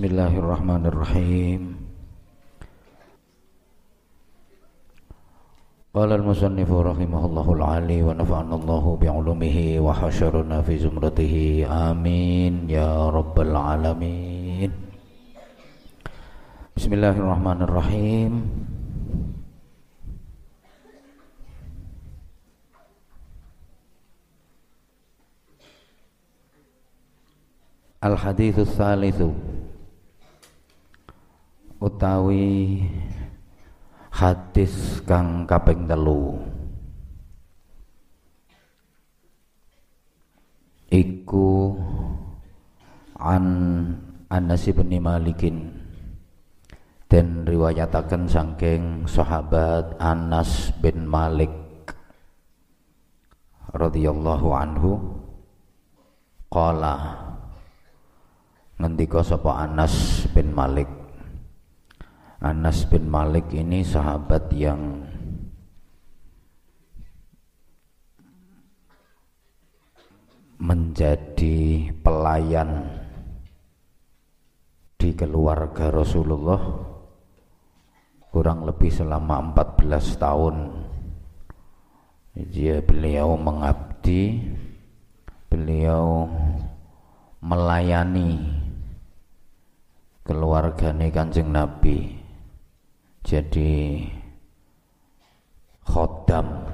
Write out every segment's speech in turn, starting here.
Bismillahirrahmanirrahim Qala al-musannif rahimahullahu al-ali wa nafa'ana Allahu bi'ulumihi wa hasyaruna fi zumratihi amin ya rabbal alamin Bismillahirrahmanirrahim Al-haditsus salitsu utawi hadis kang kaping telu. Iku an Anas bin Malikin. Dan riwayataken saking sahabat Anas bin Malik radhiyallahu anhu qala ngendika sapa Anas bin Malik Anas bin Malik ini sahabat yang menjadi pelayan di keluarga Rasulullah kurang lebih selama 14 tahun. Dia beliau mengabdi beliau melayani keluargane Kanjeng Nabi jadi khodam.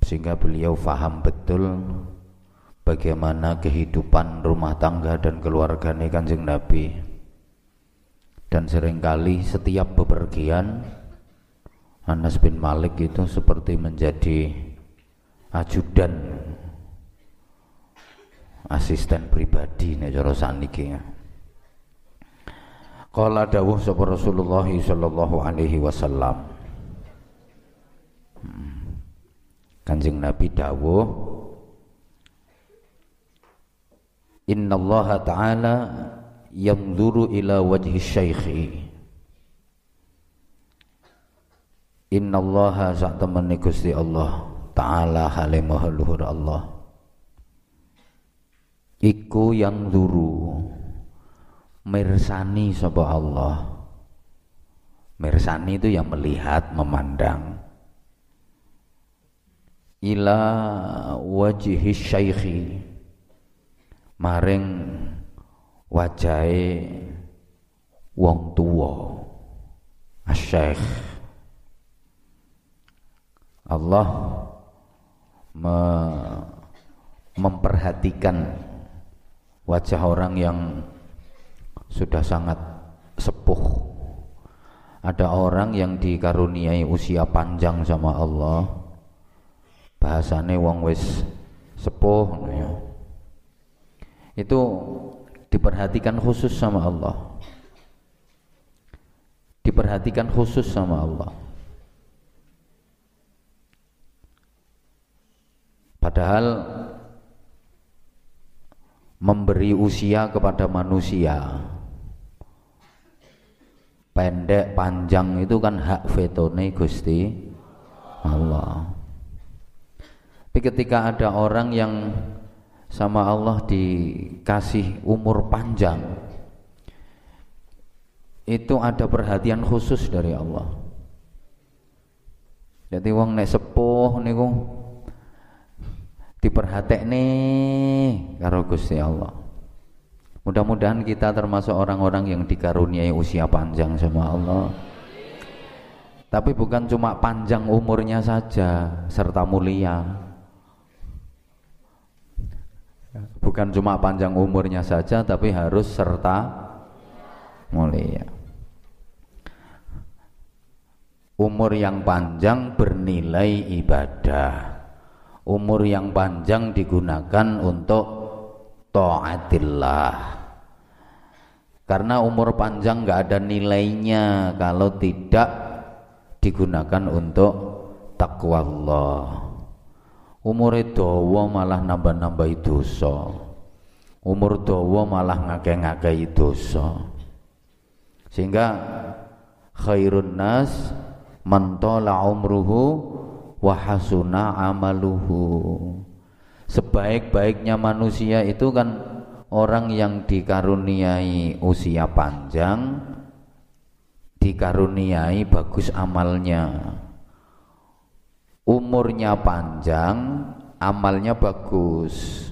Sehingga beliau faham betul bagaimana kehidupan rumah tangga dan keluarga kanjeng Nabi. Dan sering kali setiap bepergian Anas bin Malik itu seperti menjadi ajudan asisten pribadi nek cara Qala dawuh sapa Rasulullah sallallahu alaihi wasallam. Kanjeng Nabi dawuh Inna Allah Ta'ala yanzuru ila wajhi syaikhi Inna Allah temene Gusti Allah Ta'ala hale maha Allah Iku yang duru mirsani sapa Allah? Mirsani itu yang melihat memandang. Ila wajhi syaikhi. Maring wajahe wong tuwa. Asyaikh Allah me memperhatikan wajah orang yang sudah sangat sepuh. Ada orang yang dikaruniai usia panjang sama Allah. Bahasane wong wis sepuh ya. itu diperhatikan khusus sama Allah. Diperhatikan khusus sama Allah. Padahal memberi usia kepada manusia pendek panjang itu kan hak vetone Gusti Allah. Tapi ketika ada orang yang sama Allah dikasih umur panjang itu ada perhatian khusus dari Allah. Jadi wong nek sepuh niku diperhatek nih karo Gusti Allah Mudah-mudahan kita termasuk orang-orang yang dikaruniai usia panjang sama Allah. Tapi bukan cuma panjang umurnya saja serta mulia. Bukan cuma panjang umurnya saja tapi harus serta mulia. Umur yang panjang bernilai ibadah. Umur yang panjang digunakan untuk taatillah karena umur panjang nggak ada nilainya. Kalau tidak digunakan untuk takwa Allah umur dawa malah nambah-nambah dosa. Umur dawa malah ngake-ngake dosa. Sehingga khairun nas man umruhu wa hasuna amaluhu. Sebaik-baiknya manusia itu kan orang yang dikaruniai usia panjang dikaruniai bagus amalnya. Umurnya panjang amalnya bagus.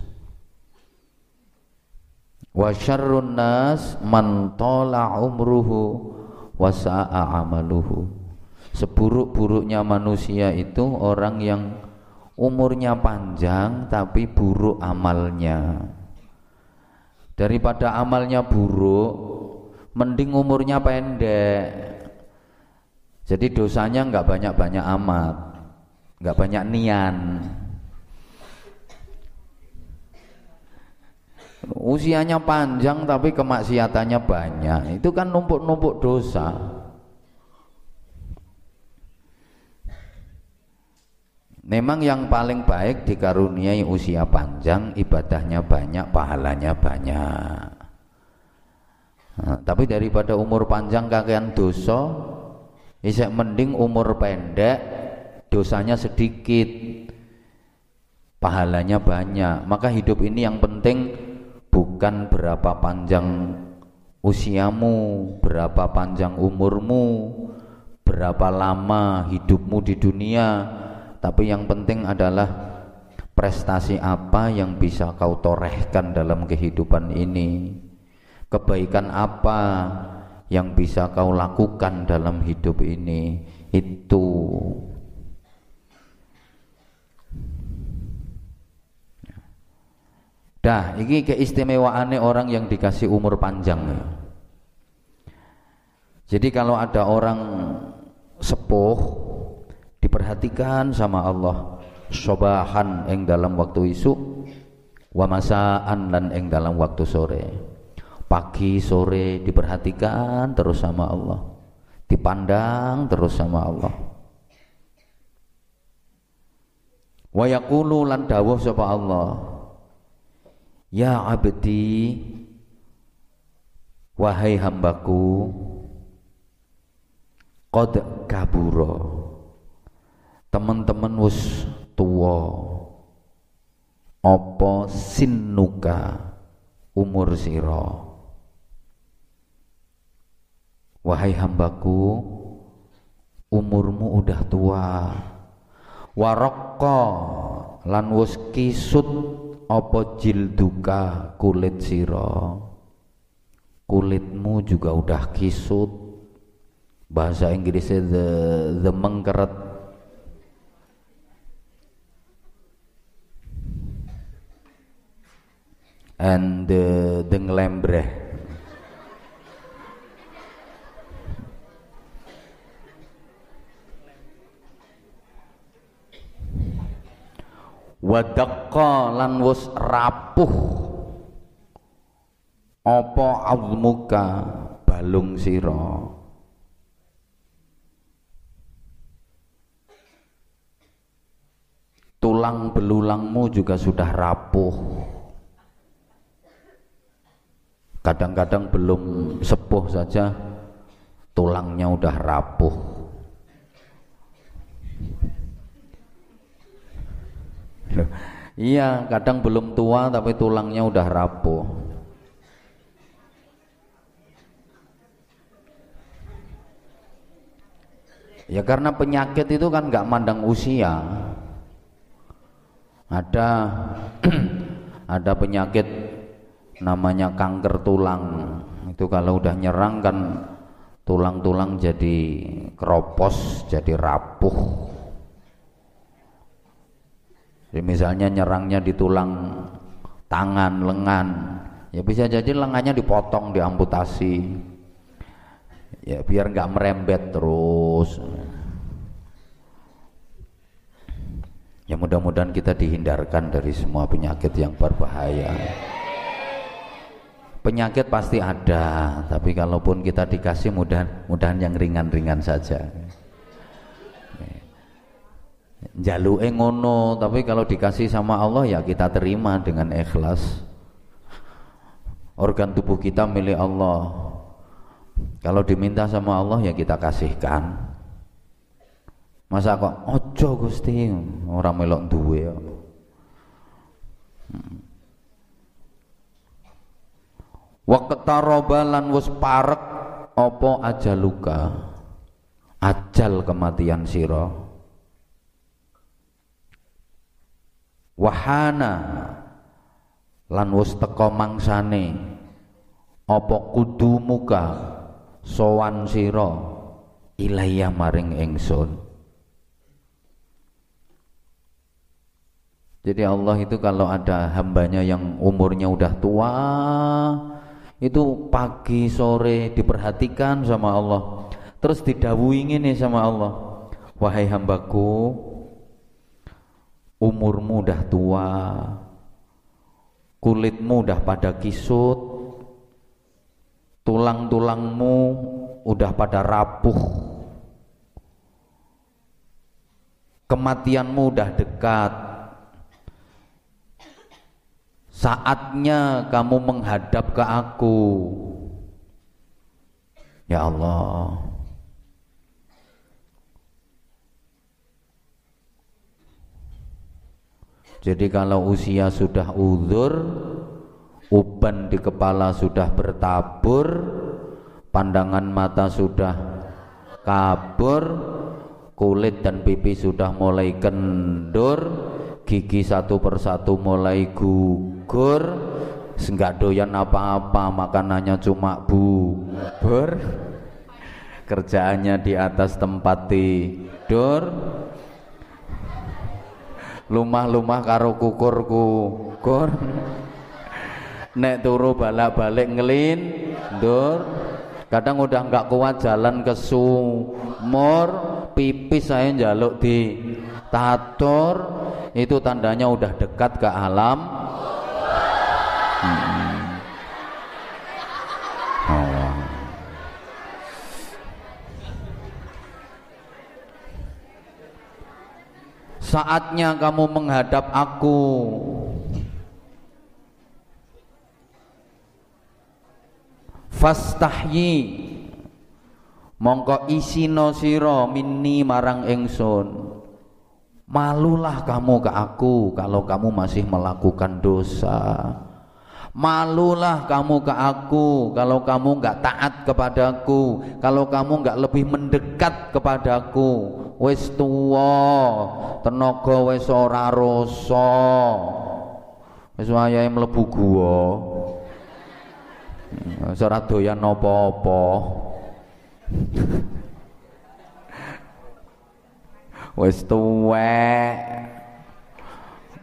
Wa syarrun nas man tala umruhu wa sa'a amaluhu. Seburuk-buruknya manusia itu orang yang umurnya panjang tapi buruk amalnya daripada amalnya buruk mending umurnya pendek. Jadi dosanya nggak banyak-banyak amat nggak banyak nian. Usianya panjang tapi kemaksiatannya banyak. Itu kan numpuk-numpuk dosa Memang yang paling baik dikaruniai usia panjang, ibadahnya banyak, pahalanya banyak. Nah, tapi daripada umur panjang kakean dosa, isek mending umur pendek, dosanya sedikit, pahalanya banyak. Maka hidup ini yang penting bukan berapa panjang usiamu, berapa panjang umurmu, berapa lama hidupmu di dunia, tapi yang penting adalah prestasi apa yang bisa kau torehkan dalam kehidupan ini. Kebaikan apa yang bisa kau lakukan dalam hidup ini. Itu. Dah, ini keistimewaannya orang yang dikasih umur panjang. Jadi kalau ada orang sepuh diperhatikan sama Allah. Sobahan ing dalam waktu isu wa dan ing dalam waktu sore. Pagi sore diperhatikan terus sama Allah. Dipandang terus sama Allah. Wa yaqulu lan dawuh sapa Allah ya abdi wahai hambaku qad kaburo teman-teman wis tua. Apa sinuka umur siro wahai hambaku umurmu udah tua. Warokko lan wis kisut apa jilduka kulit siro kulitmu juga udah kisut. Bahasa Inggrisnya the, the mengkeret and the, the ngelembreh. Wadakka lan wus rapuh. Apa azmuka balung sira? Tulang belulangmu juga sudah rapuh kadang-kadang belum sepuh saja tulangnya udah rapuh. Iya kadang belum tua tapi tulangnya udah rapuh. Ya karena penyakit itu kan nggak mandang usia. Ada ada penyakit namanya kanker tulang. Itu kalau udah nyerang kan tulang-tulang jadi keropos jadi rapuh. Jadi misalnya nyerangnya di tulang tangan lengan ya bisa jadi lengannya dipotong diamputasi. Ya biar nggak merembet terus. Ya mudah-mudahan kita dihindarkan dari semua penyakit yang berbahaya penyakit pasti ada tapi kalaupun kita dikasih mudah-mudahan yang ringan-ringan saja. Jalu ngono tapi kalau dikasih sama Allah ya kita terima dengan ikhlas. Organ tubuh kita milik Allah. Kalau diminta sama Allah ya kita kasihkan. Masa kok ojo gusti orang melok duwe ya. Waqtaraba lan wis parek apa ajaluka ajal kematian sira. Wahana lan wis teka mangsane apa kudumuka sowan sira ilaiya maring ingsun? Jadi Allah itu kalau ada hambanya yang umurnya udah tua itu pagi sore diperhatikan sama Allah. Terus didawuhi ini sama Allah. Wahai hambaku umurmu udah tua kulitmu udah pada kisut tulang-tulangmu udah pada rapuh kematianmu udah dekat saatnya kamu menghadap ke aku. Ya Allah. Jadi kalau usia sudah uzur uban di kepala sudah bertabur pandangan mata sudah kabur kulit dan pipi sudah mulai kendur gigi satu persatu mulai gugur enggak doyan apa-apa makanannya cuma bubur. Kerjaannya di atas tempat tidur. Lumah-lumah karo kukur-kukur nek turu balak-balik ngelin dur kadang udah nggak kuat jalan ke sumur pipis saya jaluk di tator itu tandanya udah dekat ke alam hmm. oh. saatnya kamu menghadap aku fastahyi mongko isino sira minni marang ingsun Malulah kamu ke aku kalau kamu masih melakukan dosa. Malulah kamu ke aku kalau kamu nggak taat kepadaku, kalau kamu nggak lebih mendekat kepadaku. Wis tuwa, tenaga wis ora rasa. Wis wayahe mlebu guwa. Wis ora doyan apa-apa. Wis tuwek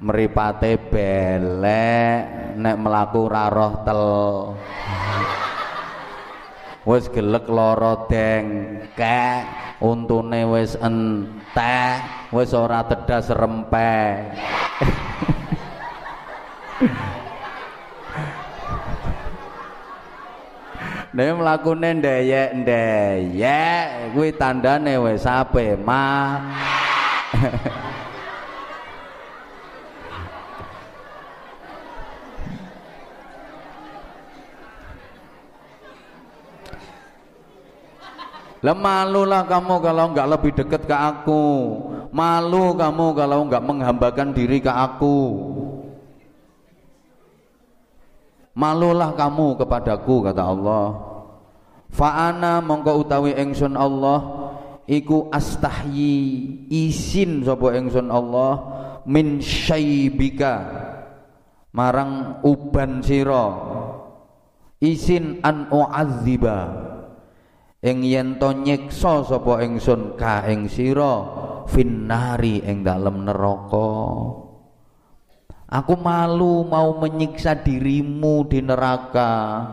mripate belek nek mlaku ra roh tel. Wis gelek lara dengkek untune wis entek wis ora tedas rempek Nek mlakune ndeyek-ndeyek kuwi tandane wis ape mah Lah malulah kamu kalau enggak lebih dekat ke aku. Malu kamu kalau enggak menghambakan diri ke aku. Malulah kamu kepadaku kata Allah. Fa'ana mongko utawi engsun Allah iku astahyi isin sapa ingsun Allah min syaibika marang uban sira isin an uazziba ing yen to nyiksa sapa ingsun ka ing sira finnari ing dalem neraka aku malu mau menyiksa dirimu di neraka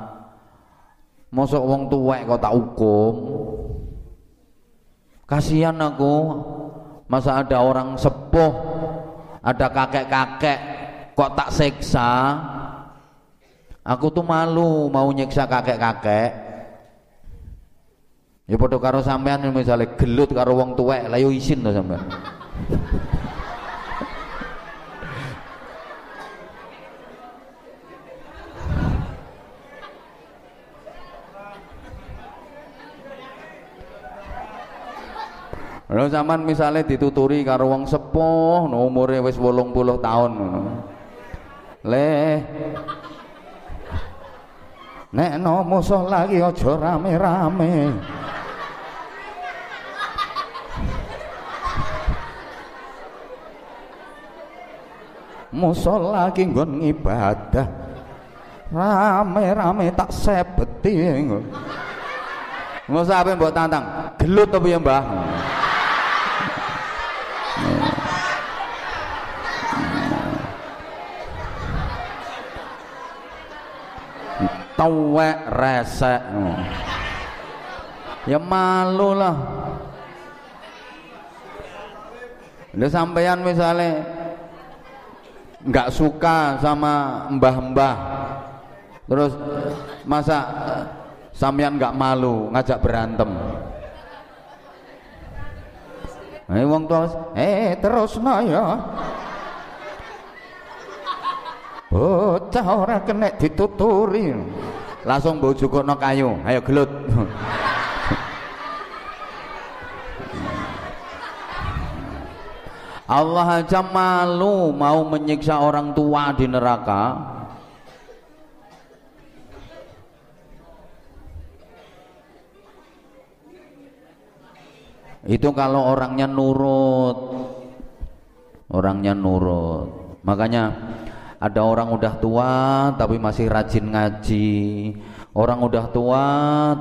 mosok wong tuwek kok tak hukum Kasihan aku masa ada orang sepuh, ada kakek-kakek kok tak seksa. Aku tuh malu mau nyiksa kakek-kakek. Ya padha karo sampean misalnya gelut karo wong tuwek, lah yo isin to sampean. Lha zaman misalnya dituturi karo wong sepuh, no umure wis 80 tahun ngono. Le nek no musuh lagi aja rame-rame. Musuh lagi nggon ibadah rame-rame tak sebeti Mau sampe mbok tantang, gelut apa ya, Mbah? Tuwek resek. Ya malu lah. Udah sampean misalnya nggak suka sama mbah-mbah terus masa sampean nggak malu ngajak berantem Eh wong tua, eh terus no ya. Bocah ora kena dituturi. Langsung mbok no kayu. Ayo gelut. Allah aja malu mau menyiksa orang tua di neraka itu kalau orangnya nurut orangnya nurut makanya ada orang udah tua tapi masih rajin ngaji. Orang udah tua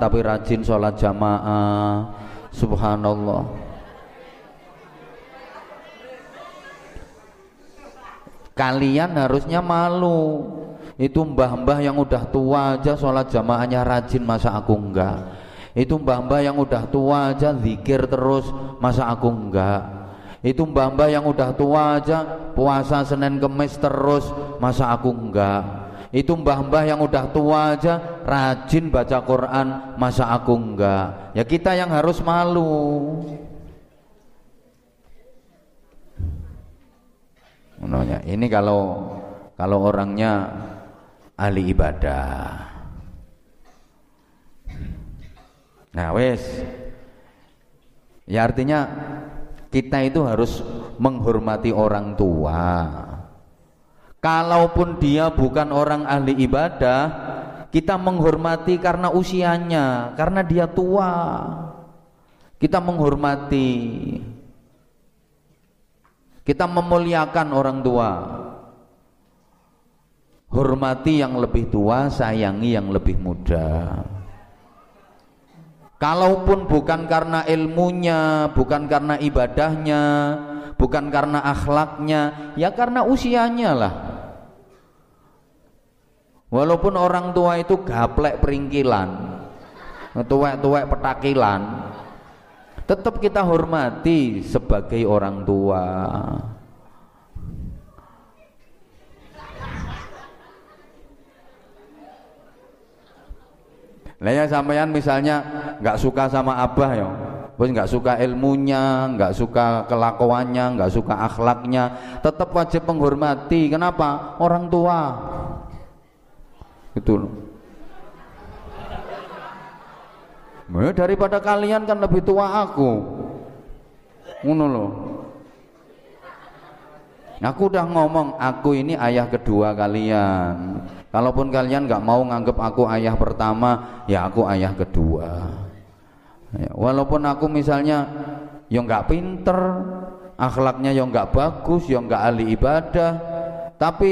tapi rajin sholat jamaah. Subhanallah. Kalian harusnya malu. Itu mbah-mbah yang udah tua aja sholat jamaahnya rajin masa aku enggak? Itu mbah-mbah yang udah tua aja zikir terus, masa aku enggak? Itu mbah-mbah yang udah tua aja puasa Senin Kemis terus, masa aku enggak? Itu mbah-mbah yang udah tua aja rajin baca Quran, masa aku enggak? Ya kita yang harus malu. Menurutnya, ini kalau kalau orangnya ahli ibadah Nah, wes. Ya artinya kita itu harus menghormati orang tua. Kalaupun dia bukan orang ahli ibadah, kita menghormati karena usianya, karena dia tua. Kita menghormati. Kita memuliakan orang tua. Hormati yang lebih tua, sayangi yang lebih muda. Kalaupun bukan karena ilmunya, bukan karena ibadahnya, bukan karena akhlaknya, ya karena usianya lah. Walaupun orang tua itu gaplek peringkilan, tuwek-tuwek petakilan, tetap kita hormati sebagai orang tua. Lah ya sampean misalnya nggak suka sama abah ya, terus nggak suka ilmunya, nggak suka kelakuannya, nggak suka akhlaknya, tetap wajib menghormati. Kenapa? Orang tua. Itu loh. Ya, daripada kalian kan lebih tua aku. Ngono loh. Aku udah ngomong, aku ini ayah kedua kalian. Kalaupun kalian nggak mau nganggap aku ayah pertama, ya aku ayah kedua. Ya, walaupun aku misalnya yang nggak pinter, akhlaknya yang nggak bagus, yang nggak ahli ibadah, tapi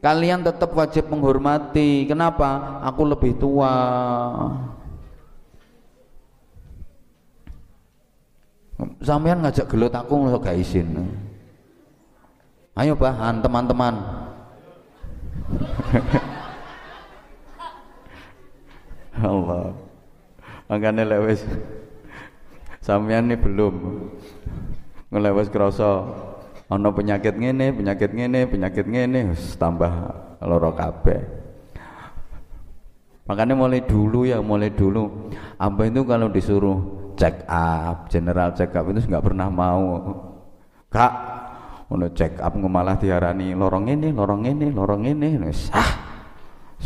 kalian tetap wajib menghormati. Kenapa? Aku lebih tua. Sampean ngajak gelut aku nggak gak izin. Ayo bahan teman-teman. Allah. Makanya lewes sampean ini belum ngelewes kerasa ana penyakit ngene, penyakit ngene, penyakit ngene tambah lara kabeh. Makanya mulai dulu ya, mulai dulu. Abah itu kalau disuruh check up, general check up itu nggak pernah mau. Kak, ngono check up malah diarani lorong ini lorong ini lorong ini wis ah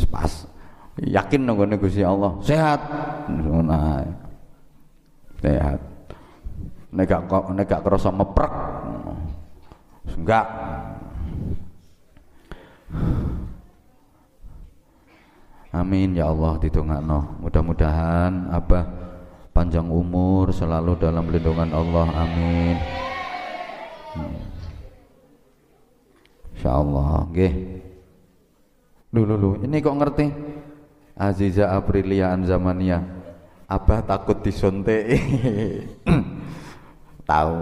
pas yakin nggone Gusti Allah sehat ngono sehat nek gak nek kerasa meprek enggak Amin ya Allah ditungakno. Mudah-mudahan Abah panjang umur selalu dalam lindungan Allah. Amin. Insya Allah. Nggih. Lulu, lulu. Ini kok ngerti? Aziza Aprilia Anzamania. Abah takut disontek. Tahu.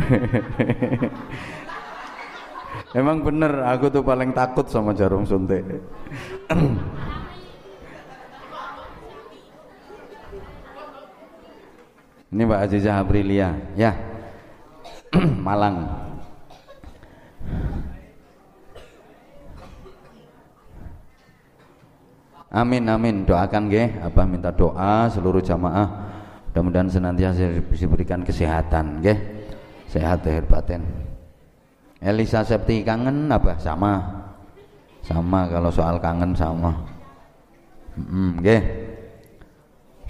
Emang bener, aku tuh paling takut sama jarum suntik. Ini Mbak Azizah Aprilia, ya. Malang. Amin amin. Doakan ge Abah minta doa seluruh jamaah. Mudah-mudahan senantiasa diberikan kesehatan ge sehat lahir batin. Elisa Septi kangen apa sama. Sama kalau soal kangen sama. Okay.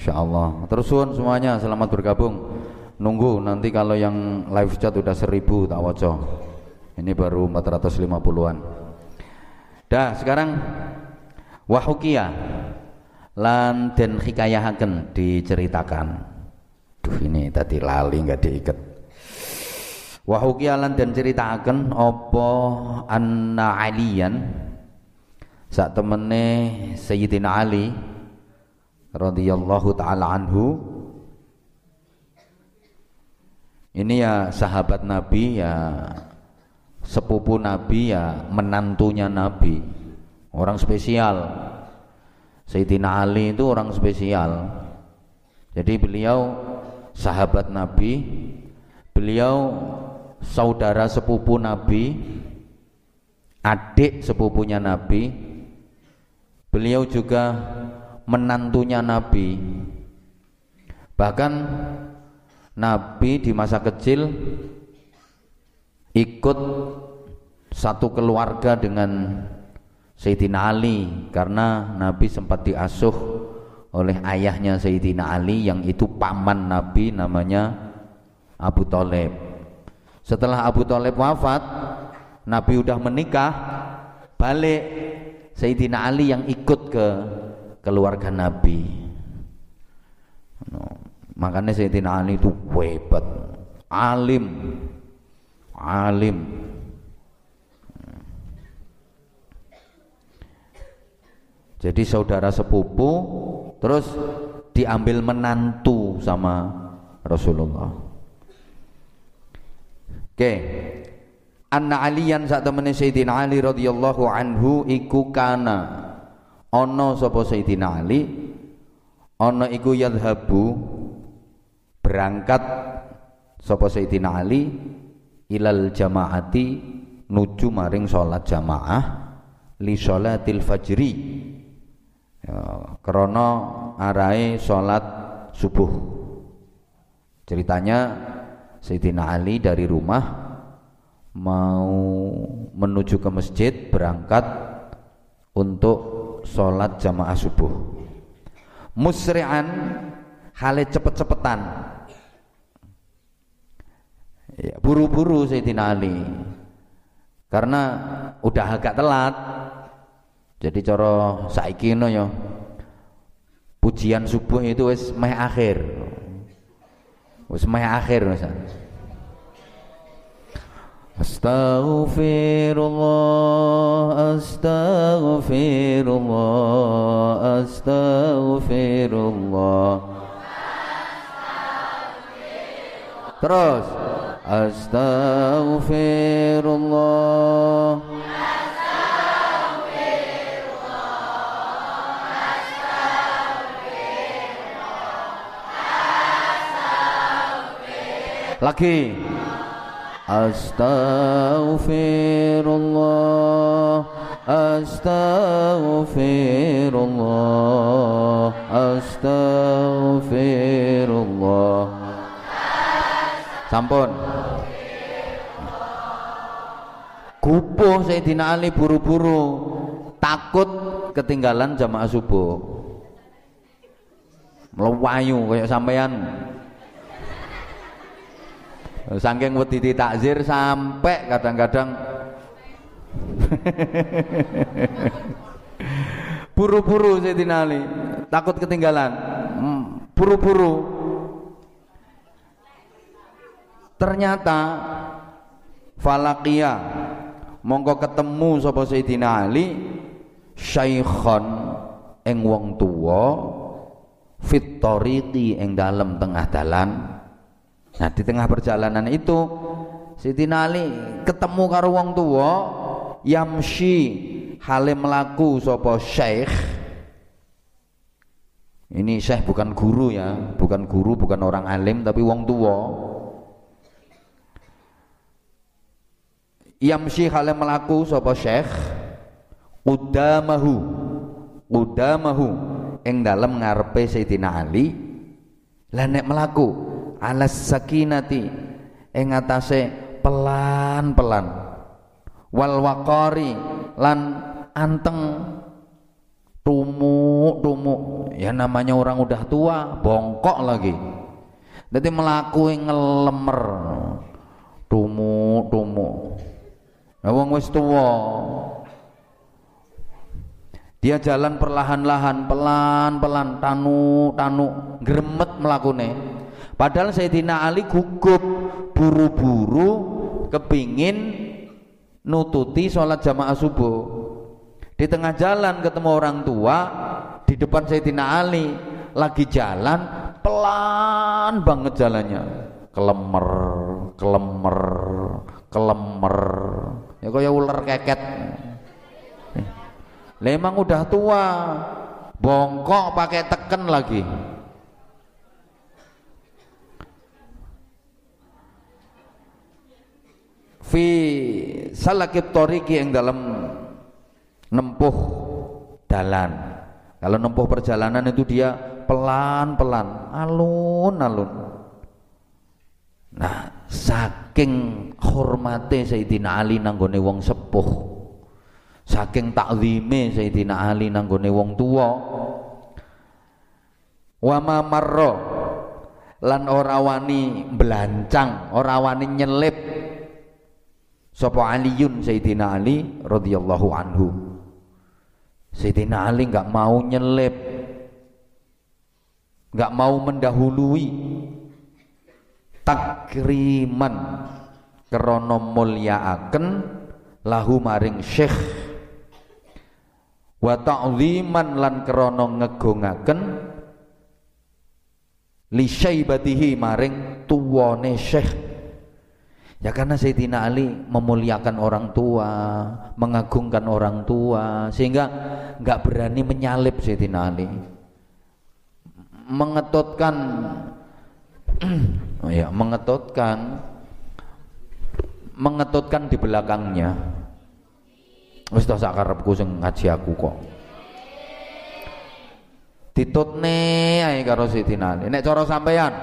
Insya Allah terus semuanya selamat bergabung. Nunggu nanti kalau yang live chat udah seribu tak ini baru 450an dah sekarang wahukia lan den hikayahaken diceritakan. Duh ini tadi lali nggak diikat. Wahukialan dan ceritakan opo anna aliyan. Saat temene Sayyidina Ali radhiyallahu taala anhu. Ini ya sahabat Nabi ya sepupu Nabi ya menantunya Nabi orang spesial Sayyidina Ali itu orang spesial jadi beliau sahabat Nabi beliau saudara sepupu Nabi, adik sepupunya Nabi, beliau juga menantunya Nabi. Bahkan Nabi di masa kecil ikut satu keluarga dengan Sayyidina Ali karena Nabi sempat diasuh oleh ayahnya Sayyidina Ali yang itu paman Nabi namanya Abu Talib setelah Abu Talib wafat Nabi udah menikah balik Sayyidina Ali yang ikut ke keluarga Nabi no. makanya Sayyidina Ali itu hebat alim alim jadi saudara sepupu terus diambil menantu sama Rasulullah. Oke. Anna Aliyan saat temene Sayyidina Ali radhiyallahu anhu iku kana. Ana sapa Sayyidina Ali? Ana iku yadhabu berangkat sapa Sayyidina Ali ilal jamaati nuju maring salat jamaah li salatil fajri ya, krana arahe salat subuh. Ceritanya Sayyidina Ali dari rumah mau menuju ke masjid berangkat untuk sholat jamaah subuh. Musri'an hale cepet-cepetan. Ya, buru-buru Sayyidina Ali. Karena udah agak telat jadi coro saiki no ya pujian subuh itu wis meh akhir Wis meh akhir Ustaz. Astaghfirullah, astaghfirullah, astaghfirullah. Terus astaghfirullah. Lagi. Astaghfirullah Astaghfirullah Astaghfirullah. Sampun. Kupuh Sayyidina Ali buru-buru Takut ketinggalan jamaah subuh. Melewayu kayak sampean Saking wedi takzir sampai kadang-kadang. Buru-buru Sayyidina Ali takut ketinggalan. Hmm, buru-buru. Ternyata falakia mongko ketemu sapa Sayyidina Ali syaikhon ing wong tuwa fit tariqi ing tengah dalan nah di tengah perjalanan itu Sayyidina Ali ketemu karo wong tuwa yamshi hale melaku sapa syekh. Ini syekh bukan guru ya bukan guru bukan orang alim tapi wong tua yamshi hale melaku sapa syekh? Udamahu udamahu ing dalem ngarepe Sayyidina Ali lah nek melaku alas sakinati ing atase pelan-pelan. Wal waqari lan anteng. Tumuk-tumuk. Ya namanya orang udah tua bongkok lagi. Jadi melaku ngelemer. Tumuk-tumuk. Nah, wong wis tua. Dia jalan perlahan-lahan, pelan-pelan, tanu, tanu, gremet melakune. Padahal Sayyidina Ali gugup, buru-buru, kepingin nututi sholat jamaah subuh. Di tengah jalan ketemu orang tua, di depan Sayyidina Ali lagi jalan, pelan banget jalannya, kelemer, kelemer, kelemer. Ya kaya ular keket. Lemang udah tua bongkok pakai teken lagi fi salakit toriki yang dalam nempuh dalan. Kalau nempuh perjalanan itu dia pelan-pelan alun-alun. Nah saking hormate Sayyidina Ali nanggone wong sepuh saking takzime Sayyidina Ali nanggone wong tua wa ma marra lan ora wani belancang ora wani nyelip sapa Aliun Sayyidina Ali radhiyallahu anhu. Sayyidina Ali nggak mau nyelip. Nggak mau mendahului takriman krana mulyaaken lahu maring syekh. Wa ta'ziman lan krana ngegungaken li syaibatihi maring tuwane syekh ya karena Sayyidina Ali memuliakan orang tua mengagungkan orang tua sehingga nggak berani menyalip Sayyidina Ali. Mengetutkan oh ya, mengetutkan mengetutkan di belakangnya. Wis to sak karepku sing ngaji aku kok. Ditutne ae karo Sidina nek cara sampean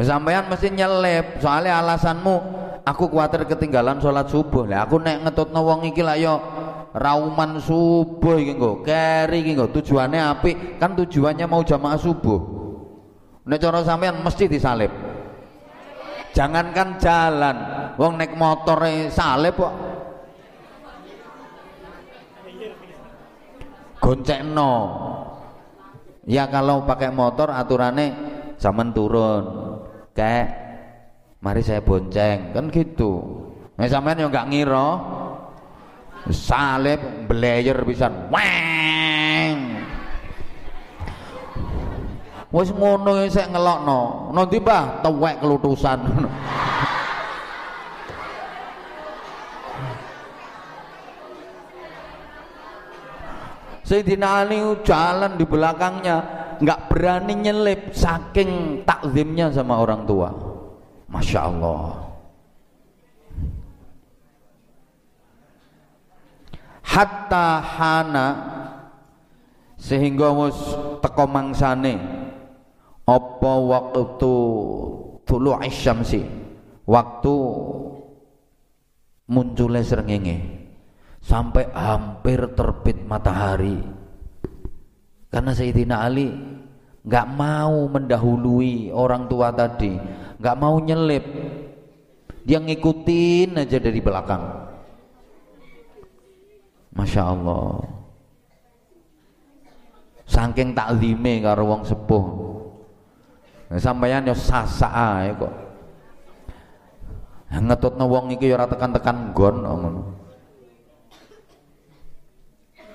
sampean mesti nyelip, soalnya alasanmu aku khawatir ketinggalan sholat subuh. Lah aku nek ngetutno wong iki lah yo rauman subuh iki nggo keri iki nggo. Apik kan tujuannya mau jamaah subuh. Nek cara sampean mesti disalib jangankan jalan. Wong naik motor salib kok. Goncekno. Ya kalau pakai motor aturannya zaman turun kayak mari saya bonceng. Kan gitu. Nah sampean yang nggak ngira salib belayer bisa weng. Wis ngono sik ngelokno. Nanti bah tuwek kelutusan. Sayyidina Ali jalan di belakangnya nggak berani nyelip saking takzimnya sama orang tua. Masya Allah. Hatta hana sehingga wis teko mangsane apa waktu tulu isyamsi waktu munculnya srengenge sampai hampir terbit matahari karena Sayyidina Ali nggak mau mendahului orang tua tadi nggak mau nyelip. Dia ngikutin aja dari belakang. Masya Allah. Saking taklime karo wong sepuh. Sampeyan yo ae kok. Ngetutno wong iki yo tekan-tekan nggon ngono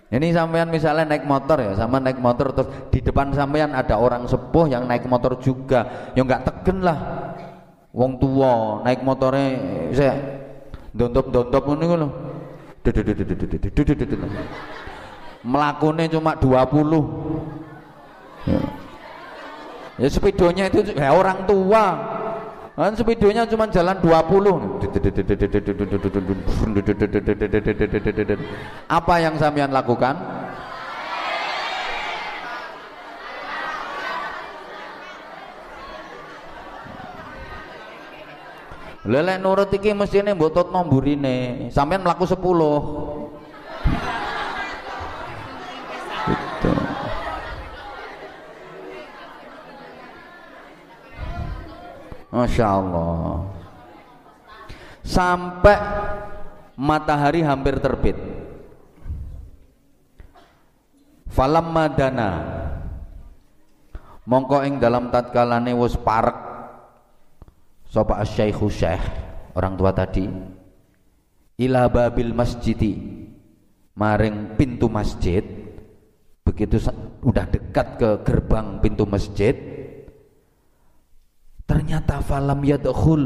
ini sampean misalnya naik motor ya, sama naik motor terus di depan sampean ada orang sepuh yang naik motor juga, ya nggak tegen lah. Wong tua naik motornya saya dontop-dontop ini loh. Melakukannya cuma 20. Ya. ya sepidonya itu ya orang tua Kan speedonya cuma jalan 20. Apa yang sampean lakukan? Lelek nurut iki mestine mbok tutno mburine. Sampean mlaku 10. Masya Allah sampai matahari hampir terbit. Falam madana mongko ing dalam tatkalane wis parek. Sapa asyaikhu syekh orang tua tadi. Ila babil masjidi. Maring pintu masjid. Begitu udah dekat ke gerbang pintu masjid ternyata falam yadkhul.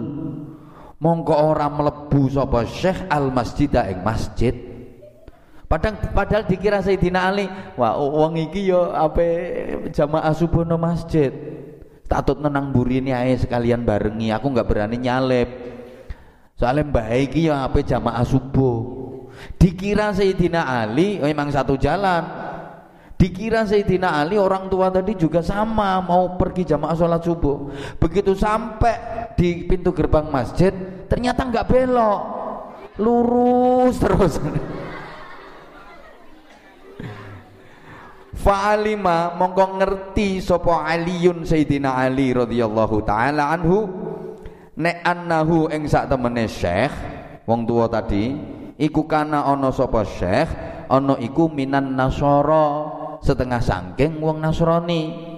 Mongko ora mlebu sapa Syekh al masjid ing masjid. Padahal padahal dikira Sayyidina Ali wah wong iki yo ape jamaah subuh no masjid. Takut nenang burini ae sekalian barengi aku nggak berani nyalep soalnya baik iki yo ape jamaah subuh. Dikira Sayyidina Ali memang satu jalan Dikira Sayyidina Ali orang tua tadi juga sama mau pergi jamaah sholat subuh. Begitu sampai di pintu gerbang masjid, ternyata nggak belok, lurus terus. Fa'alima mongko ngerti sopo Aliun Sayyidina Ali radhiyallahu taala anhu nek annahu ing sak temene Syekh wong tua tadi iku kana ana sapa Syekh ana iku minan nasara setengah sangking wong Nasrani.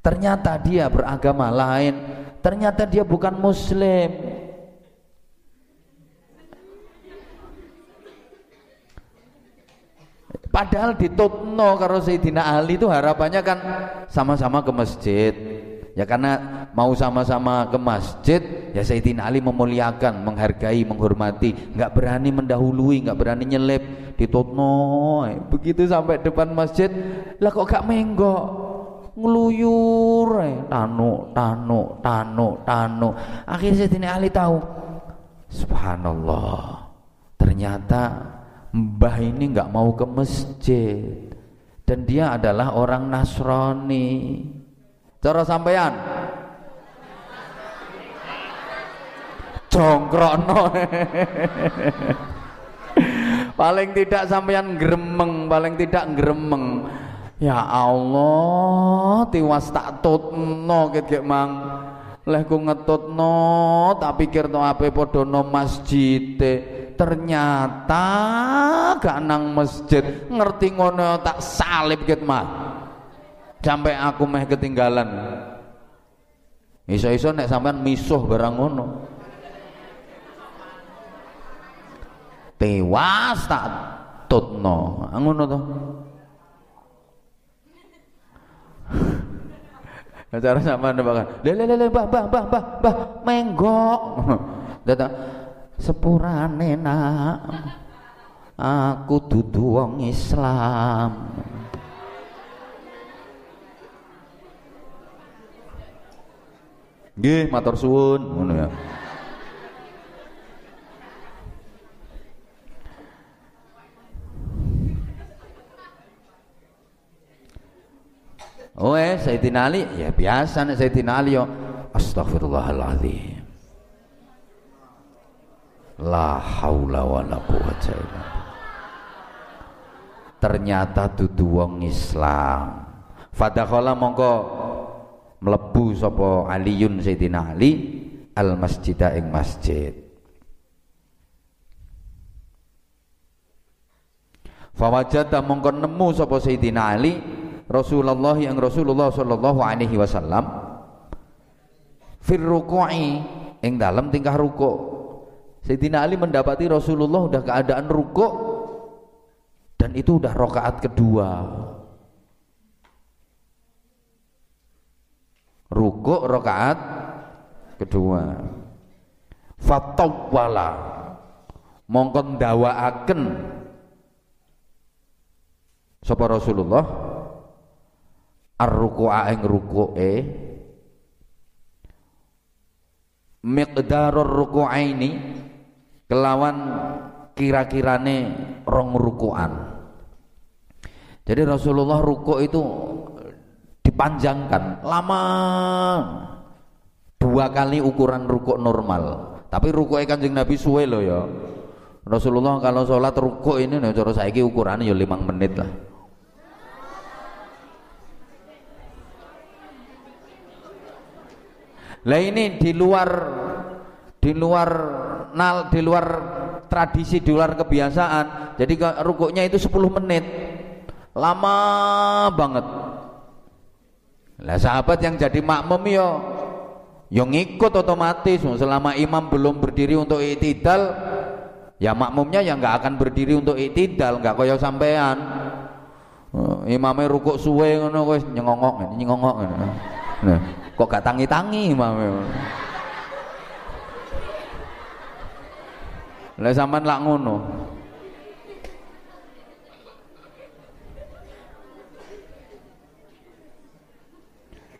Ternyata dia beragama lain. Ternyata dia bukan muslim. Padahal ditutno karo Sayyidina Ali itu harapannya kan sama-sama ke masjid ya karena mau sama-sama ke masjid ya Sayyidina Ali memuliakan menghargai menghormati. Nggak berani mendahului nggak berani nyelip. Ditutno begitu sampai depan masjid lah kok gak menggok? Ngeluyur tanu tanu tanu tanu akhirnya Sayyidina Ali tahu subhanallah ternyata mbah ini nggak mau ke masjid. Dan dia adalah orang Nasrani cara sampean jongkrono paling tidak sampean gremeng paling tidak gremeng. Ya Allah tiwas tak tutno ket mang. Leh ku ngetutno tak pikir to ape padha no masjid ternyata gak nang masjid. Ngerti ngono tak salib ket mah sampai aku meh ketinggalan. Iso-iso nek sampean misuh barang ngono. Tewas tak tutno. Ngono to. Cara sama nebakan le le le bah bah bah bah bah menggok. Datang sepurane nak. Aku dudu wong Islam Nggih, matur suwun ngono ya. Oh eh Sayyidina Ali. Ya biasa nih Sayyidina Ali yo. Astagfirullahaladzim la haula wala quwata illa ternyata dudu wong Islam. Fadakhala mongko mlebu sapa Aliun Sayyidina Ali al masjida ing masjid Fawajada mongko nemu sapa Sayyidina Ali Rasulullah yang Rasulullah sallallahu alaihi wasallam fir ruku'i ing dalam tingkah rukuk. Sayyidina Ali mendapati Rasulullah udah keadaan rukuk dan itu udah rokaat kedua. Rukuk rokaat kedua. Fatawwala. Mongkon ndawaaken sapa Rasulullah? Ar-ruku'a ing ruku'e miqdarur ruku'aini. Kelawan kira-kirane rong ruku'an jadi Rasulullah ruku' itu dipanjangkan lama dua kali ukuran ruku' normal tapi ruku'e kanjeng Nabi suwe loh ya Rasulullah kalau sholat ruku' ini nih cara saiki ukurannya ya 5 menit lah Lah ini di luar di luar nal di luar tradisi di luar kebiasaan. Jadi rukuknya itu 10 menit. Lama banget. Lah sahabat yang jadi makmum yo. Yo ngikut otomatis. Selama imam belum berdiri untuk itidal ya makmumnya yang nggak akan berdiri untuk itidal nggak koyo sampean. Oh, imamnya rukuk suwe ngono wis nyengongok nyengongok. Nah kok gak tangi-tangi mame lah sampean lak ngono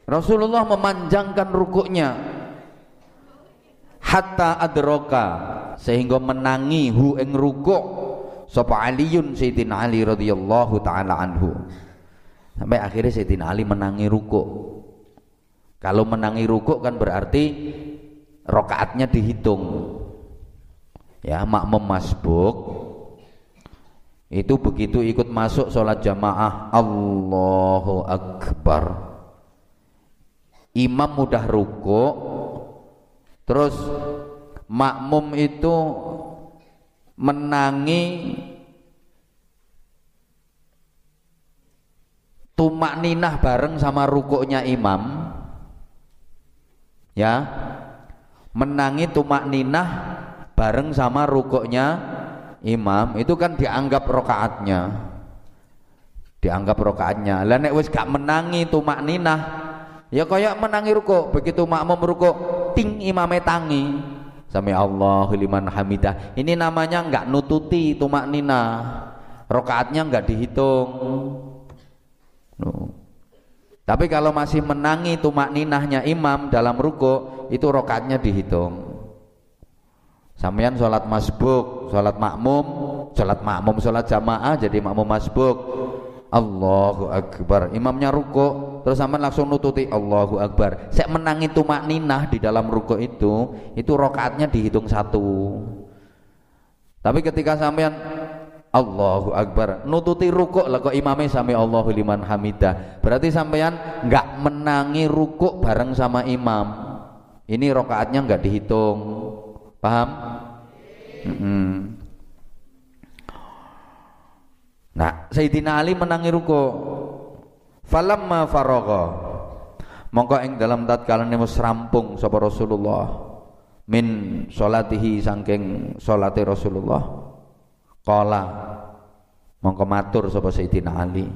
Rasulullah memanjangkan rukuknya. Hatta adroka sehingga menangi hu ing rukuk. Sapa Aliun Sayyidina Ali radhiyallahu taala anhu. Sampai akhirnya Sayyidina Ali menangi rukuk. Kalau menangi rukuk kan berarti rokaatnya dihitung. Ya, makmum masbuk. Itu begitu ikut masuk sholat jamaah. Allahu Akbar imam mudah rukuk terus makmum itu menangi tumak ninah bareng sama rukuknya imam. Ya. Menangi tumak ninah bareng sama rukuknya imam. Itu kan dianggap rokaatnya. Dianggap rokaatnya. Lah nek wis gak menangi tumak ninah ya kayak menangi rukuk begitu makmum rukuk ting imame tangi sami Allah liman hamidah ini namanya enggak nututi tumak ninah rokaatnya enggak dihitung no. Tapi kalau masih menangi tumak ninahnya imam dalam ruko itu rokatnya dihitung. Sampean sholat masbuk, sholat makmum, sholat makmum, sholat jamaah jadi makmum masbuk. Allahu Akbar. Imamnya ruko, terus sampean langsung nututi Allahu Akbar. Saya menangi tumak ninah di dalam ruko itu, itu rokatnya dihitung satu. Tapi ketika sampean Allahu Akbar nututi rukuk lah kok imamnya sami Allahu liman hamidah berarti sampean nggak menangi rukuk bareng sama imam ini rokaatnya nggak dihitung paham mm -hmm. Nah Sayyidina Ali menangi rukuk falamma faragha. Mongko ing dalam tatkala mus rampung sapa Rasulullah. Min salatihi saking salate Rasulullah. Kala mongko matur sapa Sayyidina Ali.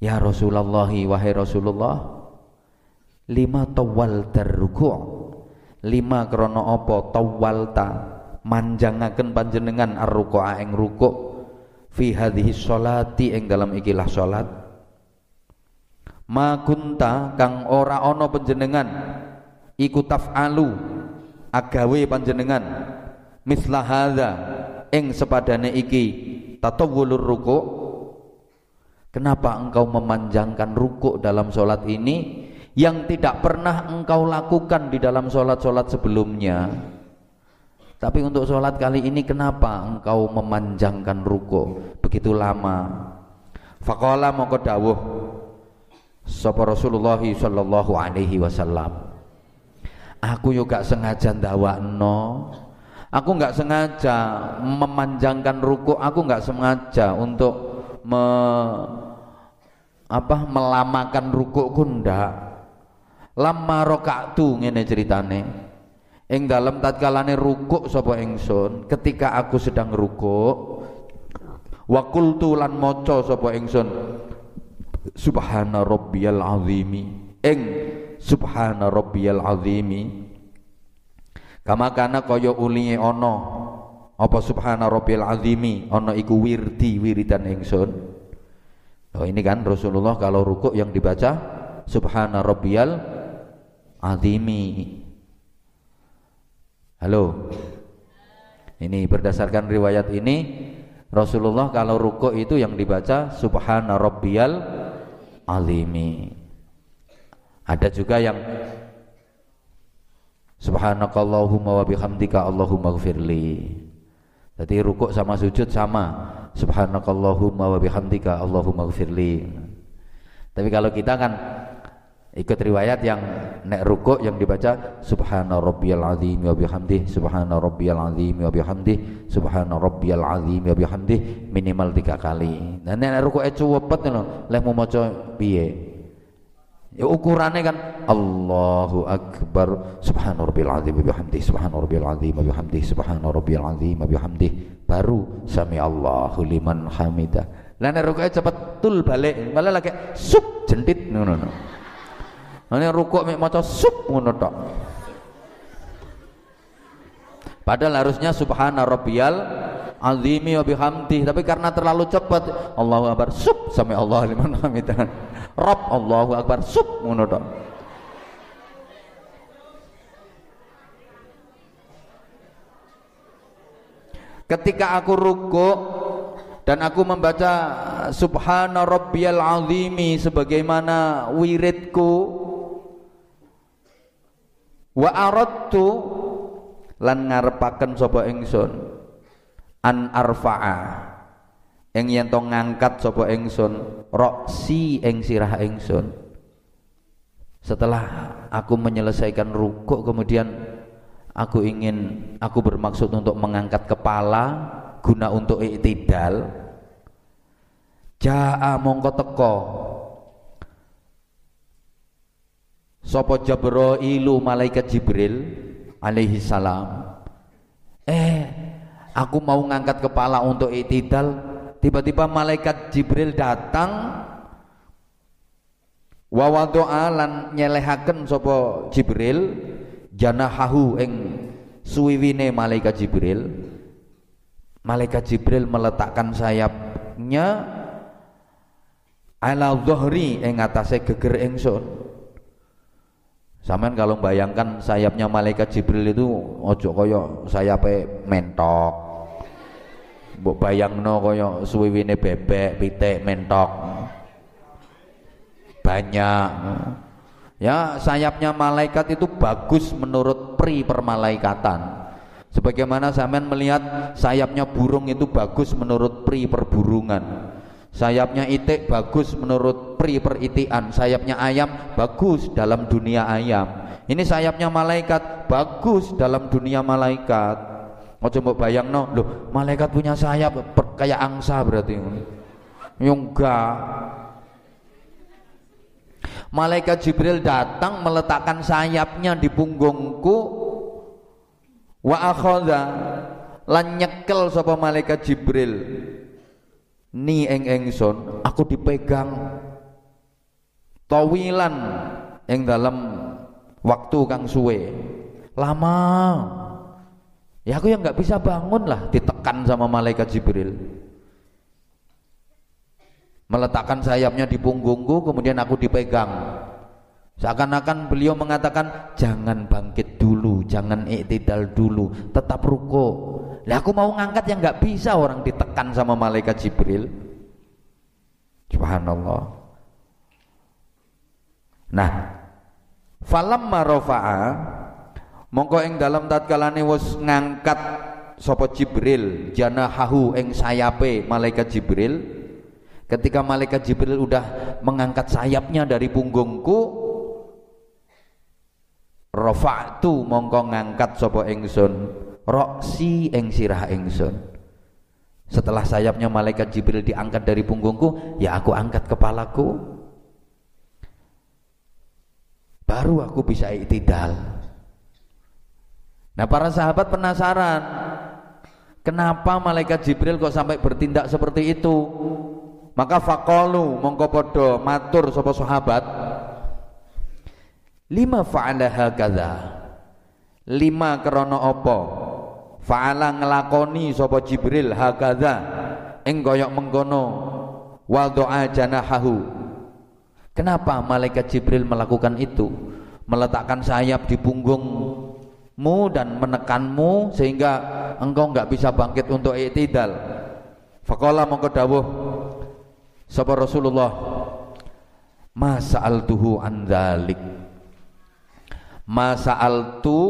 Ya Rasulullah wahai Rasulullah. Lima tawal terruku' lima krono apa tawalta? Manjangaken panjenengan ar-ruku'a ing ruku' fi hadhihi sholati ing dalam ikilah salat ma kunta kang ora ana panjenengan iku taf'alu agawe panjenengan misla hadza ing sepadane iki tatawulur ruku kenapa engkau memanjangkan ruku dalam solat ini yang tidak pernah engkau lakukan di dalam solat-solat sebelumnya tapi untuk solat kali ini kenapa engkau memanjangkan ruku begitu lama. Fakola mongko dawuh. Sapa Rasulullah sallallahu alaihi wasallam. Aku yo gak sengaja ndawakno. Aku nggak sengaja memanjangkan ruku aku nggak sengaja untuk me, apa melamakan rukukku ndak. Lama rakaatu ngene ceritane ing dalam tatkalane rukuk sapa ingsun ketika aku sedang rukuk wa qultu lan maca sapa ingsun subhana rabbiyal azimi. Ing subhana rabbiyal azimi. Kama kana kaya ulinge ana apa subhana rabbiyal azimi ana iku wirdi wiridan ingsun. Oh ini kan Rasulullah kalau rukuk yang dibaca subhana rabbiyal azimi halo. Ini berdasarkan riwayat ini Rasulullah kalau rukuk itu yang dibaca subhana rabbiyal alimi. Ada juga yang subhanakallahumma wa bihamdika allahumma gfirli jadi rukuk sama sujud sama. Subhanakallahumma wa bihamdika allahumma gfirli tapi kalau kita kan ikut riwayat yang nek rukuk yang dibaca subhana rabbiyal azim wa bihamdih subhana rabbiyal azim wa bihamdih subhana rabbiyal azim wa bihamdih minimal tiga kali. Nah nek rukuke cuwepet ngono leh mau maca piye? Ya ukurannya kan Allahu akbar subhana rabbiyal azim wa bihamdih subhana rabbiyal azim wa bihamdih subhana rabbiyal azim wa bihamdih. Baru sami Allahu liman hamidah. Lah nek rukuke cepet tul balik malah lagi sup jentit ngono no, no. Ini rukuk mek maca sup ngono tok. Padahal harusnya subhana rabbiyal azimi wa bihamdi tapi karena terlalu cepat Allahu akbar sup sampai Allah liman hamidah. Rabb Allahu akbar sup ngono tok. Ketika aku rukuk dan aku membaca subhana rabbiyal azimi sebagaimana wiridku wa aradtu lan ngarepaken sapa ingsun. An arfa'a. Ing yen to ngangkat sapa ingsun roksi ing sirah ingsun. Setelah aku menyelesaikan rukuk kemudian aku ingin aku bermaksud untuk mengangkat kepala guna untuk iktidal. Jaa mongko teko Sopo Jabrailu malaikat Jibril alaihi salam. Eh, aku mau ngangkat kepala untuk itidal, tiba-tiba malaikat Jibril datang. Wa alan nyelehaken sopo Jibril. Janahahu ing suwiwine malaikat Jibril. Malaikat Jibril meletakkan sayapnya ala dhuhri ing atase geger ingsun Saman kalau bayangkan sayapnya malaikat Jibril itu ojo koyo sayapnya mentok. Mbok bayangno koyo suwiwine bebek, pitik, mentok. Banyak. Ya, sayapnya malaikat itu bagus menurut pri permalaikatan. Sebagaimana sampean melihat sayapnya burung itu bagus menurut pri perburungan. Sayapnya itik bagus menurut pri peritian, sayapnya ayam bagus dalam dunia ayam. Ini sayapnya malaikat bagus dalam dunia malaikat. Mau coba bayang no, loh malaikat punya sayap kayak angsa berarti. Enggak. Malaikat Jibril datang meletakkan sayapnya di punggungku wa akhadha lan nyekel sapa malaikat Jibril ni eng engson aku dipegang tawilan ing dalam waktu kang suwe. Lama. Ya aku yang nggak bisa bangun lah ditekan sama malaikat Jibril. Meletakkan sayapnya di punggungku kemudian aku dipegang. Seakan-akan beliau mengatakan jangan bangkit dulu jangan iktidal dulu tetap ruko lah aku mau ngangkat yang nggak bisa orang ditekan sama malaikat Jibril. Subhanallah. Nah, falam marofa'a mongko ing dalam tatkalane wis ngangkat sapa Jibril janahahu ing sayape malaikat Jibril ketika malaikat Jibril udah mengangkat sayapnya dari punggungku rafa'tu mongko ngangkat sapa ingsun roksi ing sirah setelah sayapnya malaikat Jibril diangkat dari punggungku ya aku angkat kepalaku. Baru aku bisa iktidal. Nah para sahabat penasaran kenapa malaikat Jibril kok sampai bertindak seperti itu? Maka fakolu mongko podo matur sapa sahabat. Lima fa'ala hakadha? Lima krono opo fa'ala ngelakoni sapa Jibril hakadha ing koyok mengkono wa doa janahahu. Kenapa malaikat Jibril melakukan itu? Meletakkan sayap di punggungmu dan menekanmu sehingga engkau nggak bisa bangkit untuk iktidal faqala mongko dawuh Sapa Rasulullah Masa altuhu andalik Masa altu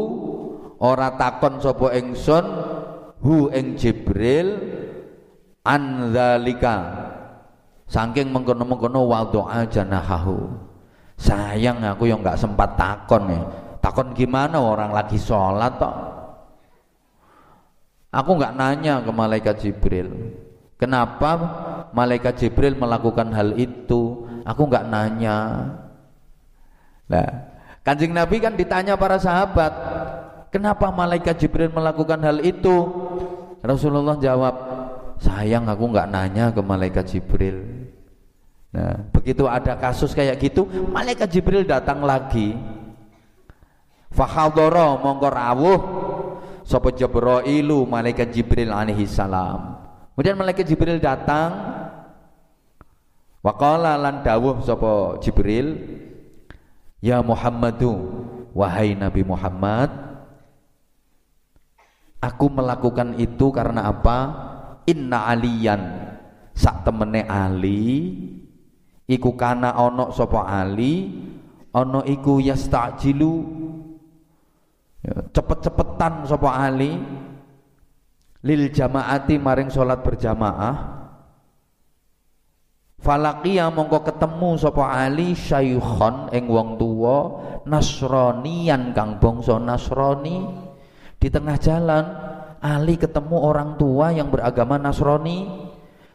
ora takon sapa ingsun hu ing Jibril andzalika saking mengkono-mengkono wa doa janahahu. Sayang aku yang nggak sempat takon ya. Takon gimana orang lagi sholat toh? Aku nggak nanya ke malaikat Jibril. Kenapa malaikat Jibril melakukan hal itu? Aku nggak nanya. Nah kanjeng Nabi kan ditanya para sahabat kenapa malaikat Jibril melakukan hal itu? Rasulullah jawab sayang aku nggak nanya ke malaikat Jibril. Nah begitu ada kasus kayak gitu malaikat Jibril datang lagi. Fahadoro mongko rawuh. Sapa Jibrailu malaikat Jibril alaihi salam. Kemudian malaikat Jibril datang. Waqala lan dawuh sapa Jibril Ya Muhammadu wahai Nabi Muhammad Aku melakukan itu karena apa? Inna aliyan. Sak temene Ali. Iku kana sapa Ali. Ono iku yastajilu ya, cepet-cepetan sapa Ali. Lil jamaati maring salat berjamaah. Falaqiya mongko ketemu sapa Ali syaikhon ing wong tuwa. Nasranian kang bangsa Nasrani di tengah jalan Ali ketemu orang tua yang beragama Nasrani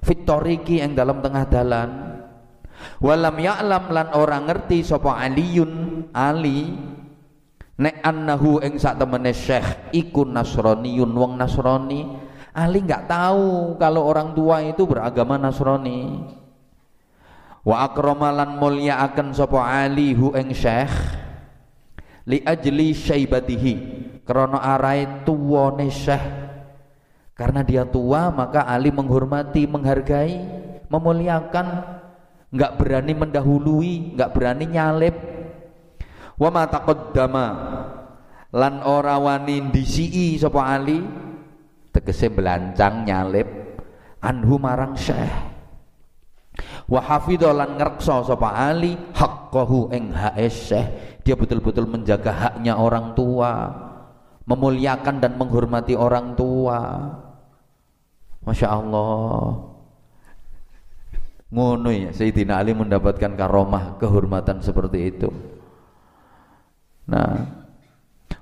fitoriki yang dalam tengah jalan. Walam ya'lam lan orang ngerti sapa Aliun Ali. Nek annahu ing sak temene syekh iku nasroniyun wong nasrani. Ali nggak tahu kalau orang tua itu beragama Nasrani. Wa akramalan mulia akan sapa Ali hu ing syekh li ajli syaibatihi. Krana arai tuwane syekh. Karena dia tua maka Ali menghormati menghargai memuliakan. Nggak berani mendahului nggak berani nyalip. Wa ma taqaddama. Lan ora wani ndisiki sapa Ali. Tegese belancang nyalip. Anhu marang syekh wa hafidha lan ngreksa sapa Ali haqqahu ing hae dia betul-betul menjaga haknya orang tua memuliakan dan menghormati orang tua. Masya Allah ngono ya Sayyidina Ali mendapatkan karomah kehormatan seperti itu. Nah,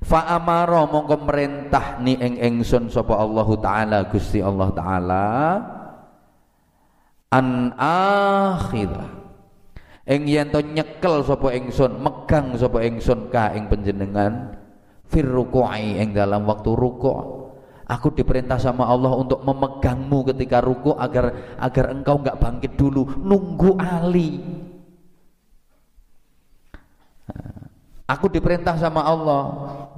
fa amara mongko merintah ni ing ingsun sapa Allah taala Gusti Allah taala an akhidha ing yen to nyekel sapa ingsun megang sapa ingsun ka ing panjenengan fir ruku'i ing dalam waktu ruku' Aku diperintah sama Allah untuk memegangmu ketika ruku agar agar engkau enggak bangkit dulu, nunggu Ali. Aku diperintah sama Allah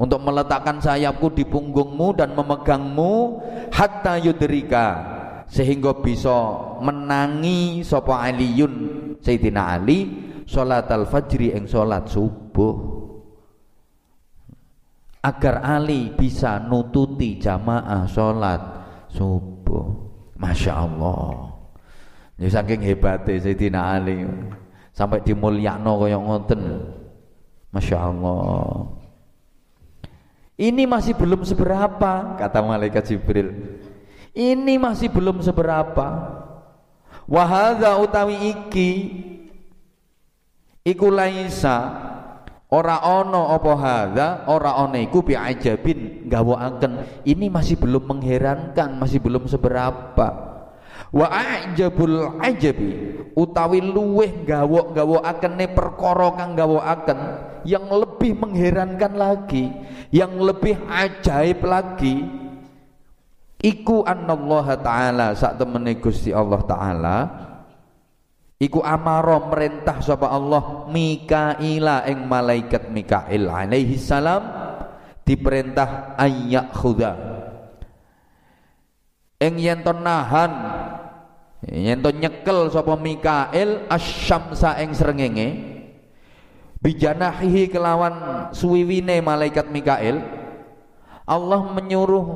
untuk meletakkan sayapku di punggungmu dan memegangmu hatta yudrika sehingga bisa menangi sapa Aliun Sayyidina Ali salat al-fajri ing salat subuh. Agar Ali bisa nututi jamaah salat subuh. Masya Allah. Ya saking hebatnya Sayyidina Ali. Sampai dimulyakno kaya ngoten. Masya Allah. Ini masih belum seberapa kata malaikat Jibril ini masih belum seberapa. Wa utawi iki iku laisa ora ono apa hadza ora ono iku bi ajabin gawakaken ini masih belum mengherankan masih belum seberapa. Wa ajabul ajabi utawi luweh gawok-gawokakene perkara kang gawakaken yang lebih mengherankan lagi yang lebih ajaib lagi iku annallaha taala sak temene Gusti Allah taala iku amaro merintah sapa Allah Mikaila ing malaikat Mikail alaihi salam diperintah ayyak khuda ing yen nahan yen nyekel sapa Mikail asyamsa ing srengenge bijanahihi kelawan suwiwine malaikat Mikail Allah menyuruh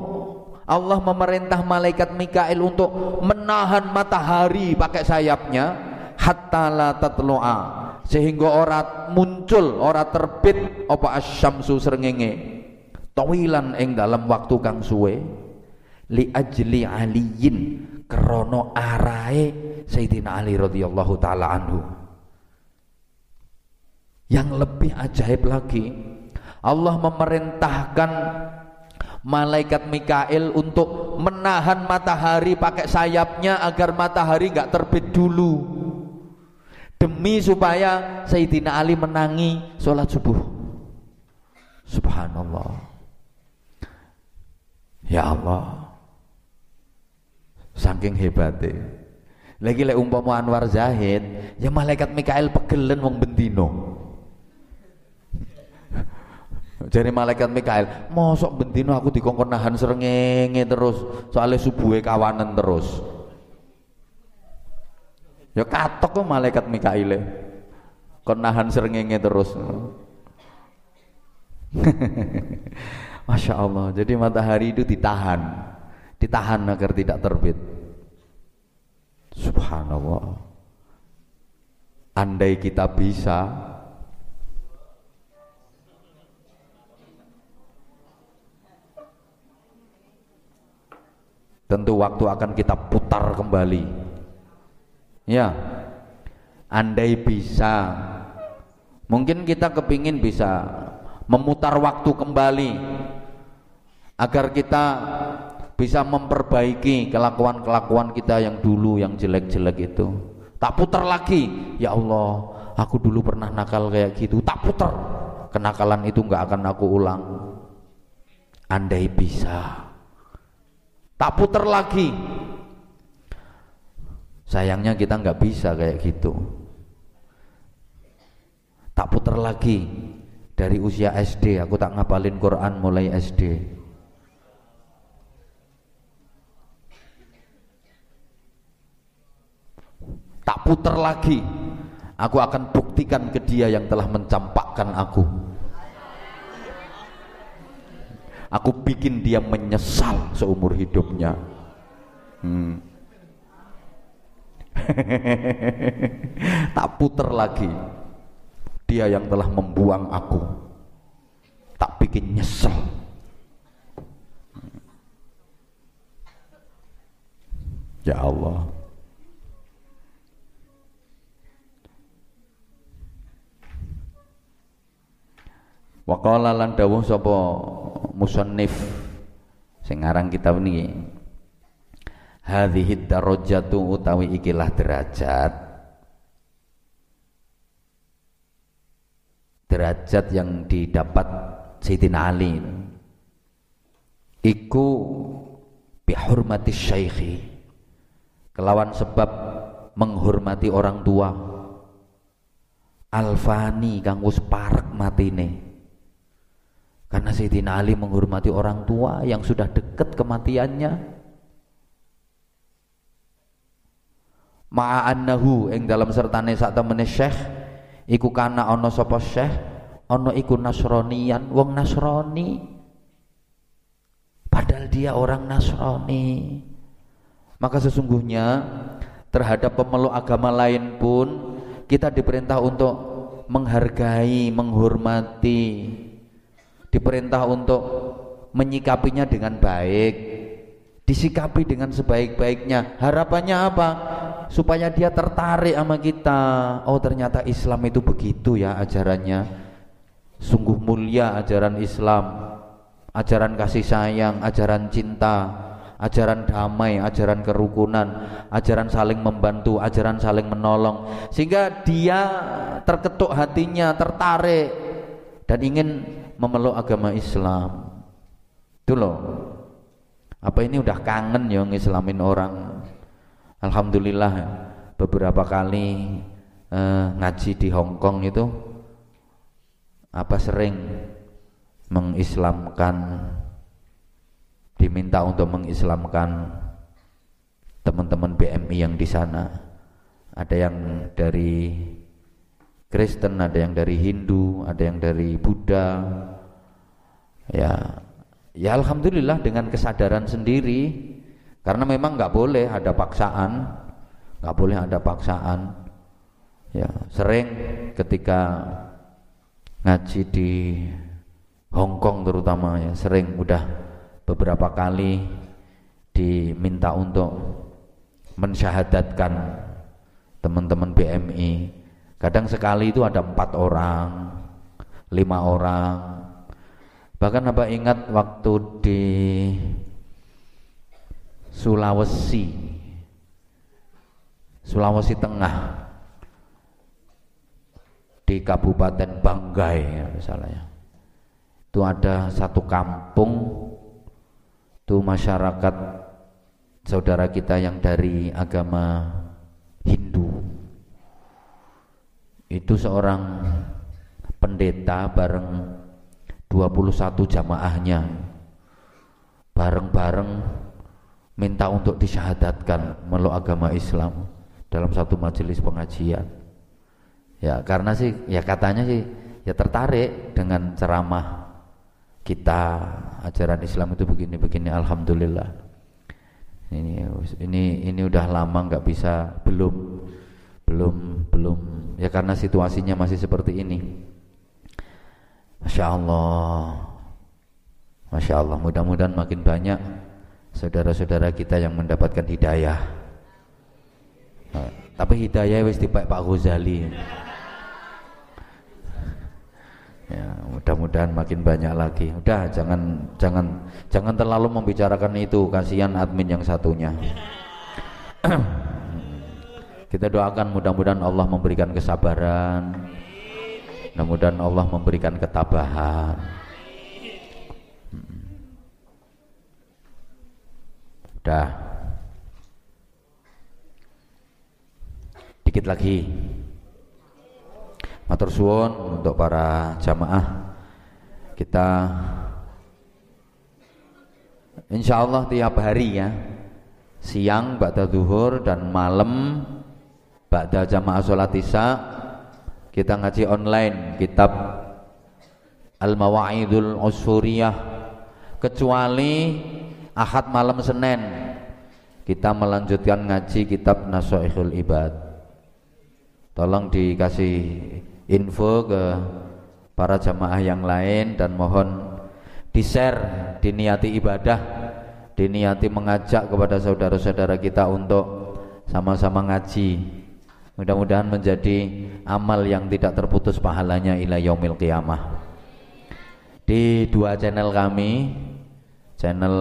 Allah memerintah malaikat Mikail untuk menahan matahari pakai sayapnya hatta la tatlu'a sehingga ora muncul ora terbit apa asyamsu srengenge tawilan ing dalam waktu kang suwe li ajli aliyin krono arae Sayyidina Ali radhiyallahu taala anhu. Yang lebih ajaib lagi, Allah memerintahkan malaikat Mikail untuk menahan matahari pakai sayapnya agar matahari nggak terbit dulu. Demi supaya Sayyidina Ali menangi sholat subuh. Subhanallah. Ya Allah. Saking hebatnya. Lagi lek umpama Anwar Zahid ya malaikat Mikael pegelen wong bendino jadi malaikat Mikael mosok bendino aku dikongkon nahan serengenge terus soalnya subuhe kawanan terus. Ya katok kok malaikat Mikael kon nahan serengenge terus. Masya Allah jadi matahari itu ditahan. Ditahan agar tidak terbit. Subhanallah. Andai kita bisa tentu waktu akan kita putar kembali. Ya. Andai bisa. Mungkin kita kepingin bisa memutar waktu kembali agar kita bisa memperbaiki kelakuan-kelakuan kita yang dulu yang jelek-jelek itu. Tak putar lagi. Ya Allah aku dulu pernah nakal kayak gitu. Tak putar. Kenakalan itu nggak akan aku ulang. Andai bisa tak putar lagi. Sayangnya kita nggak bisa kayak gitu. Tak putar lagi. Dari usia SD aku tak ngapalin Quran mulai SD tak putar lagi. Aku akan buktikan ke dia yang telah mencampakkan aku aku bikin dia menyesal seumur hidupnya. Hmm. tak putar lagi. Dia yang telah membuang aku. Tak bikin nyesel. Ya Allah. Waqala lan dawuh musannif sing aran kitab niki. Hadhihi darajatu utawi ikilah derajat. Derajat yang didapat Sayyidina Ali. Iku bihurmati syaikhi. Kelawan sebab menghormati orang tua. Alfani kang wis parek matine karena Sayyidina Ali menghormati orang tua yang sudah dekat kematiannya. Ma'annahu ing dalam sertane sak temene Syekh iku kana ana sapa Syekh? Ana iku Nasronian wong Nasrani padahal dia orang Nasrani maka sesungguhnya terhadap pemeluk agama lain pun kita diperintah untuk menghargai, menghormati, diperintah untuk menyikapinya dengan baik disikapi dengan sebaik-baiknya. Harapannya apa? Supaya dia tertarik sama kita. Oh ternyata Islam itu begitu ya ajarannya. Sungguh mulia ajaran Islam. Ajaran kasih sayang ajaran cinta ajaran damai, ajaran kerukunan, ajaran saling membantu, ajaran saling menolong, sehingga dia terketuk hatinya, tertarik dan ingin memeluk agama Islam. Itu loh. Apa ini udah kangen ya ngislamin orang? Alhamdulillah beberapa kali eh, ngaji di Hong Kong itu apa sering mengislamkan diminta untuk mengislamkan teman-teman BMI yang di sana. Ada yang dari Kristen, ada yang dari Hindu, ada yang dari Buddha. Ya, ya alhamdulillah dengan kesadaran sendiri karena memang nggak boleh ada paksaan, nggak boleh ada paksaan. Ya, sering ketika ngaji di Hong Kong terutama ya sering udah beberapa kali diminta untuk mensyahadatkan teman-teman BMI kadang sekali itu ada empat orang lima orang. Bahkan apa ingat waktu di Sulawesi? Sulawesi Tengah. Di Kabupaten Banggai ya misalnya. Itu ada satu kampung. Itu masyarakat saudara kita yang dari agama itu seorang pendeta bareng 21 jamaahnya. Bareng-bareng minta untuk disyahadatkan meluk agama Islam dalam satu majelis pengajian. Ya karena sih ya katanya sih ya tertarik dengan ceramah kita. Ajaran Islam itu begini-begini alhamdulillah. Ini ini ini udah lama nggak bisa belum belum belum ya karena situasinya masih seperti ini. Masya Allah Masya Allah mudah-mudahan makin banyak saudara-saudara kita yang mendapatkan hidayah. Nah, tapi hidayah wis di Pak Ghazali. Ya, mudah-mudahan makin banyak lagi. Udah jangan jangan jangan terlalu membicarakan itu, kasihan admin yang satunya. Kita doakan mudah-mudahan Allah memberikan kesabaran. Mudah-mudahan Allah memberikan ketabahan. Udah. Dikit lagi. Matur suwun untuk para jamaah kita Insya Allah tiap hari ya siang ba'da zuhur dan malam ba'da jamaah sholat isya kita ngaji online kitab Al-Mawa'idul Usfuriyah kecuali Ahad malam Senin kita melanjutkan ngaji kitab Nasoihul Ibad tolong dikasih info ke para jamaah yang lain dan mohon di-share, diniati ibadah, diniati mengajak kepada saudara-saudara kita untuk sama-sama ngaji. Mudah-mudahan menjadi amal yang tidak terputus pahalanya ila yaumil qiyamah. Di dua channel kami, channel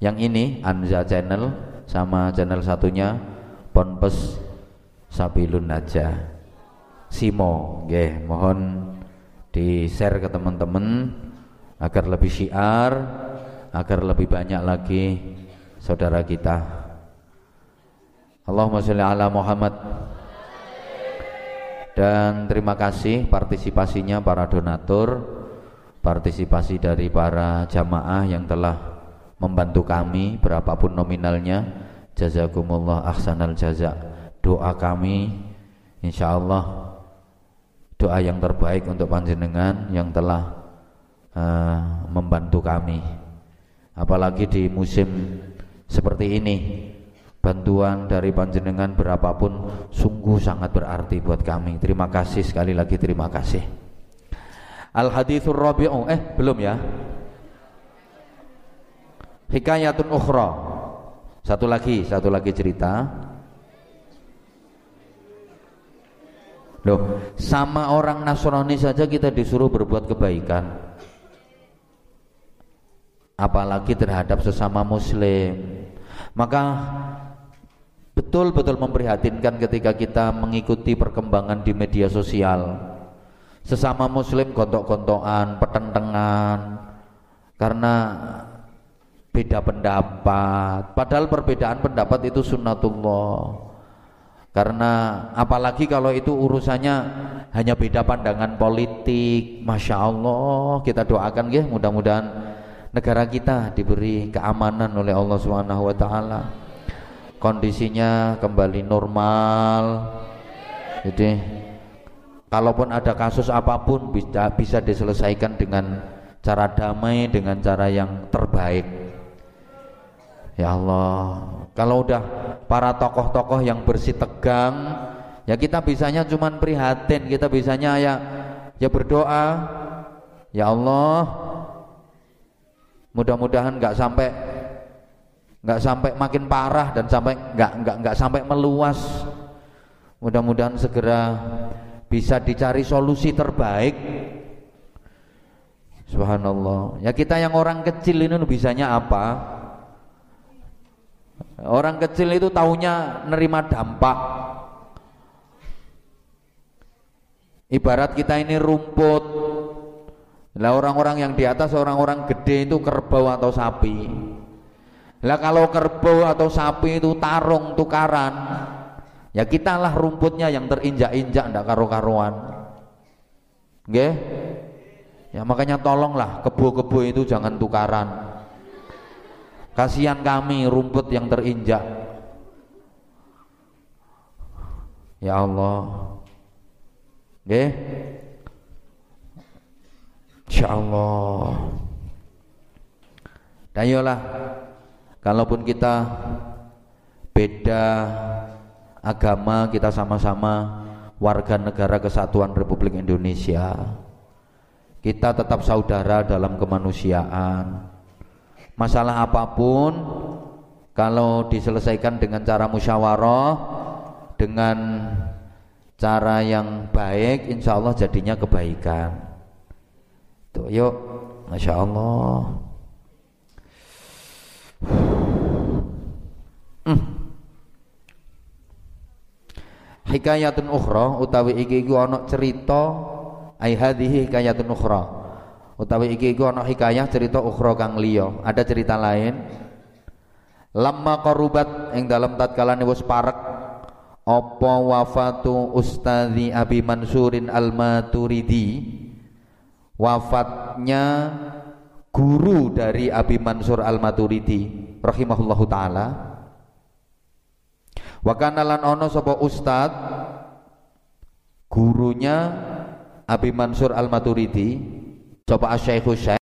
yang ini Anza channel sama channel satunya Ponpes Sabilun Najah. Simo nggih mohon di share ke teman-teman agar lebih syiar agar lebih banyak lagi saudara kita Allahumma sholli ala Muhammad dan terima kasih partisipasinya para donatur partisipasi dari para jamaah yang telah membantu kami berapapun nominalnya. Jazakumullah ahsanal jaza doa kami insyaallah doa yang terbaik untuk panjenengan yang telah uh, membantu kami. Apalagi di musim seperti ini bantuan dari panjenengan berapapun sungguh sangat berarti buat kami. Terima kasih sekali lagi terima kasih. Al hadithur rabi'u. Eh belum ya? Hikayatun ukhra. Satu lagi satu lagi cerita. Loh, sama orang Nasrani saja kita disuruh berbuat kebaikan. Apalagi terhadap sesama muslim. Maka betul-betul memprihatinkan ketika kita mengikuti perkembangan di media sosial. Sesama muslim gontok-gontokan, petentengan karena beda pendapat. Padahal perbedaan pendapat itu sunnatullah karena apalagi kalau itu urusannya hanya beda pandangan politik Masya Allah kita doakan ya mudah-mudahan negara kita diberi keamanan oleh Allah Taala kondisinya kembali normal. Jadi kalaupun ada kasus apa pun bisa bisa diselesaikan dengan cara damai dengan cara yang terbaik. Ya Allah kalau udah para tokoh-tokoh yang bersih tegang, ya kita bisanya cuman prihatin, kita bisanya ya ya berdoa, ya Allah, mudah-mudahan nggak sampai nggak sampai makin parah dan sampai nggak nggak nggak sampai meluas. Mudah-mudahan segera bisa dicari solusi terbaik. Subhanallah. Ya kita yang orang kecil ini bisanya apa? Orang kecil itu tahunya nerima dampak. Ibarat kita ini rumput. Lah orang-orang yang di atas orang-orang gede itu kerbau atau sapi. Lah kalau kerbau atau sapi itu tarung tukaran, ya kita lah rumputnya yang terinjak-injak ndak karu-karuan. Nggih? Ya makanya tolonglah kebo-kebo itu jangan tukaran. Kasihan kami rumput yang terinjak. Ya Allah. Nggih. Insyaallah. Dan yolah kalaupun kita beda agama, kita sama-sama warga negara kesatuan Republik Indonesia. Kita tetap saudara dalam kemanusiaan. Masalah apa pun kalau diselesaikan dengan cara musyawarah dengan cara yang baik insya Allah jadinya kebaikan. Tuh yuk. Masya Allah hmm. hikayatun ukhra utawi iki iku ana cerita ai hadhihi hikayatun ukhra. Utawi iki iku ana hikayah cerita ukhra kang liya. Ada cerita lain. Lamma qarubat ing dalam tatkala wis parek apa wafatu ustazi Abi Mansurin Al-Maturidi? Wafatnya guru dari Abi Mansur Al-Maturidi rahimahullahu taala wa kana lan ana sapa ustad? Gurunya Abi Mansur Al-Maturidi Coba Asyaikhu Syaikh